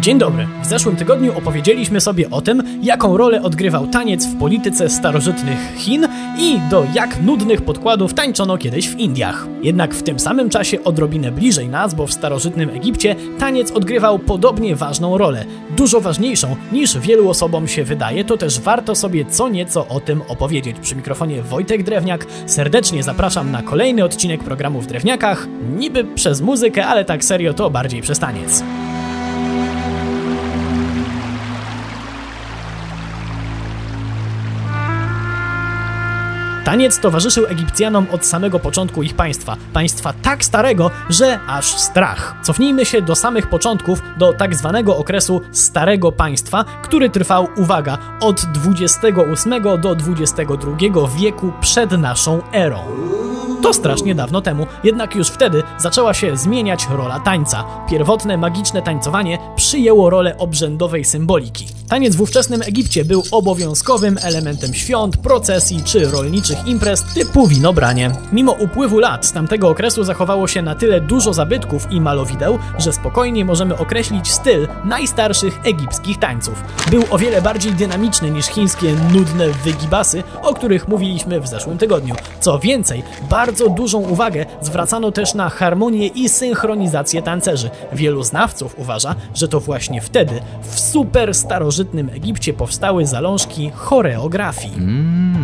Dzień dobry. W zeszłym tygodniu opowiedzieliśmy sobie o tym, jaką rolę odgrywał taniec w polityce starożytnych Chin i do jak nudnych podkładów tańczono kiedyś w Indiach. Jednak w tym samym czasie odrobinę bliżej nas, bo w starożytnym Egipcie taniec odgrywał podobnie ważną rolę. Dużo ważniejszą niż wielu osobom się wydaje, to też warto sobie co nieco o tym opowiedzieć. Przy mikrofonie Wojtek Drewniak. Serdecznie zapraszam na kolejny odcinek programu w Drewniakach. Niby przez muzykę, ale tak serio to bardziej przez taniec. Taniec towarzyszył Egipcjanom od samego początku ich państwa. Państwa tak starego, że aż strach. Cofnijmy się do samych początków, do tak zwanego okresu Starego Państwa, który trwał, uwaga, od XXVIII do XXII wieku przed naszą erą. To strasznie dawno temu, jednak już wtedy zaczęła się zmieniać rola tańca. Pierwotne magiczne tańcowanie przyjęło rolę obrzędowej symboliki. Taniec w ówczesnym Egipcie był obowiązkowym elementem świąt, procesji czy rolniczych imprez typu winobranie. Mimo upływu lat z tamtego okresu zachowało się na tyle dużo zabytków i malowideł, że spokojnie możemy określić styl najstarszych egipskich tańców. Był o wiele bardziej dynamiczny niż chińskie nudne wygibasy, o których mówiliśmy w zeszłym tygodniu. Co więcej, bardzo dużą uwagę zwracano też na harmonię i synchronizację tancerzy. Wielu znawców uważa, że to właśnie wtedy w super starożytnym Egipcie powstały zalążki choreografii.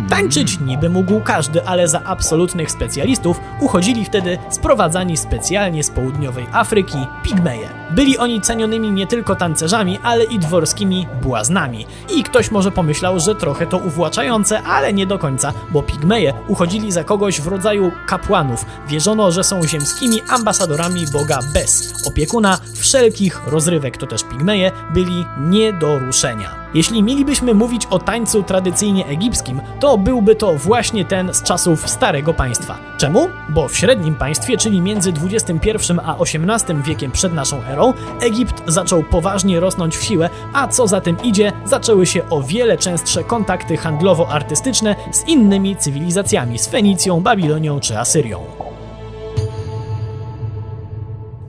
Tańczyć niby mógł każdy, ale za absolutnych specjalistów uchodzili wtedy sprowadzani specjalnie z południowej Afryki pigmeje. Byli oni cenionymi nie tylko tancerzami, ale i dworskimi błaznami. I ktoś może pomyślał, że trochę to uwłaczające, ale nie do końca, bo pigmeje uchodzili za kogoś w rodzaju kapłanów. Wierzono, że są ziemskimi ambasadorami Boga Bez, opiekuna wszelkich rozrywek. To też pigmeje byli nie do ruszenia. Jeśli mielibyśmy mówić o tańcu tradycyjnie egipskim, to byłby to właśnie ten z czasów Starego Państwa. Czemu? Bo w średnim państwie, czyli między XXI a XVIII wiekiem przed naszą erą, Egipt zaczął poważnie rosnąć w siłę, a co za tym idzie, zaczęły się o wiele częstsze kontakty handlowo-artystyczne z innymi cywilizacjami, z Fenicją, Babilonią czy Asyrią.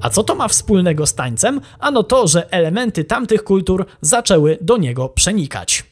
A co to ma wspólnego z tańcem? Ano to, że elementy tamtych kultur zaczęły do niego przenikać.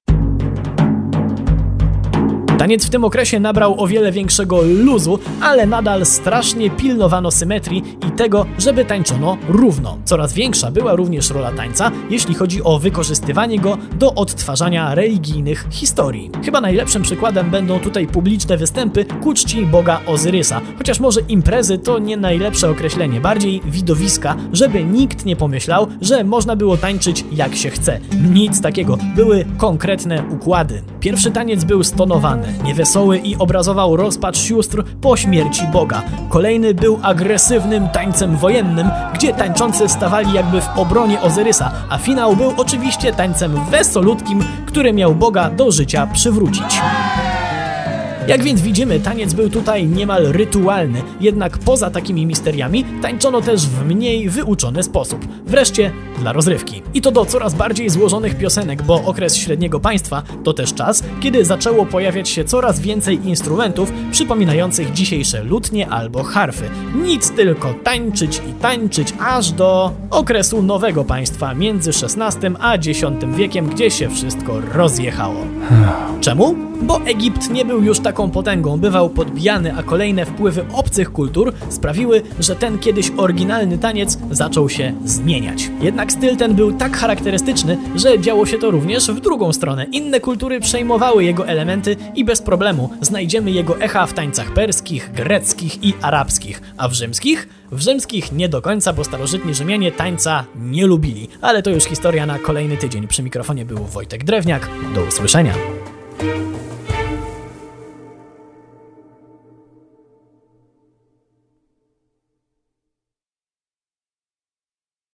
Taniec w tym okresie nabrał o wiele większego luzu, ale nadal strasznie pilnowano symetrii i tego, żeby tańczono równo. Coraz większa była również rola tańca, jeśli chodzi o wykorzystywanie go do odtwarzania religijnych historii. Chyba najlepszym przykładem będą tutaj publiczne występy ku czci boga Ozyrysa, chociaż może imprezy to nie najlepsze określenie, bardziej widowiska, żeby nikt nie pomyślał, że można było tańczyć jak się chce. Nic takiego, były konkretne układy. Pierwszy taniec był stonowany niewesoły i obrazował rozpacz sióstr po śmierci Boga. Kolejny był agresywnym tańcem wojennym, gdzie tańczący stawali jakby w obronie Ozyrysa, a finał był oczywiście tańcem wesolutkim, który miał Boga do życia przywrócić. Jak więc widzimy, taniec był tutaj niemal rytualny, jednak poza takimi misteriami tańczono też w mniej wyuczony sposób. Wreszcie dla rozrywki. I to do coraz bardziej złożonych piosenek, bo okres średniego państwa to też czas, kiedy zaczęło pojawiać się coraz więcej instrumentów przypominających dzisiejsze lutnie albo harfy. Nic tylko tańczyć i tańczyć aż do okresu nowego państwa między XVI a X wiekiem, gdzie się wszystko rozjechało. Czemu? Bo Egipt nie był już taką potęgą, bywał podbijany, a kolejne wpływy obcych kultur sprawiły, że ten kiedyś oryginalny taniec zaczął się zmieniać. Jednak styl ten był tak charakterystyczny, że działo się to również w drugą stronę. Inne kultury przejmowały jego elementy i bez problemu znajdziemy jego echa w tańcach perskich, greckich i arabskich, a w rzymskich? W rzymskich nie do końca, bo starożytni Rzymianie tańca nie lubili. Ale to już historia na kolejny tydzień. Przy mikrofonie był Wojtek Drewniak. Do usłyszenia.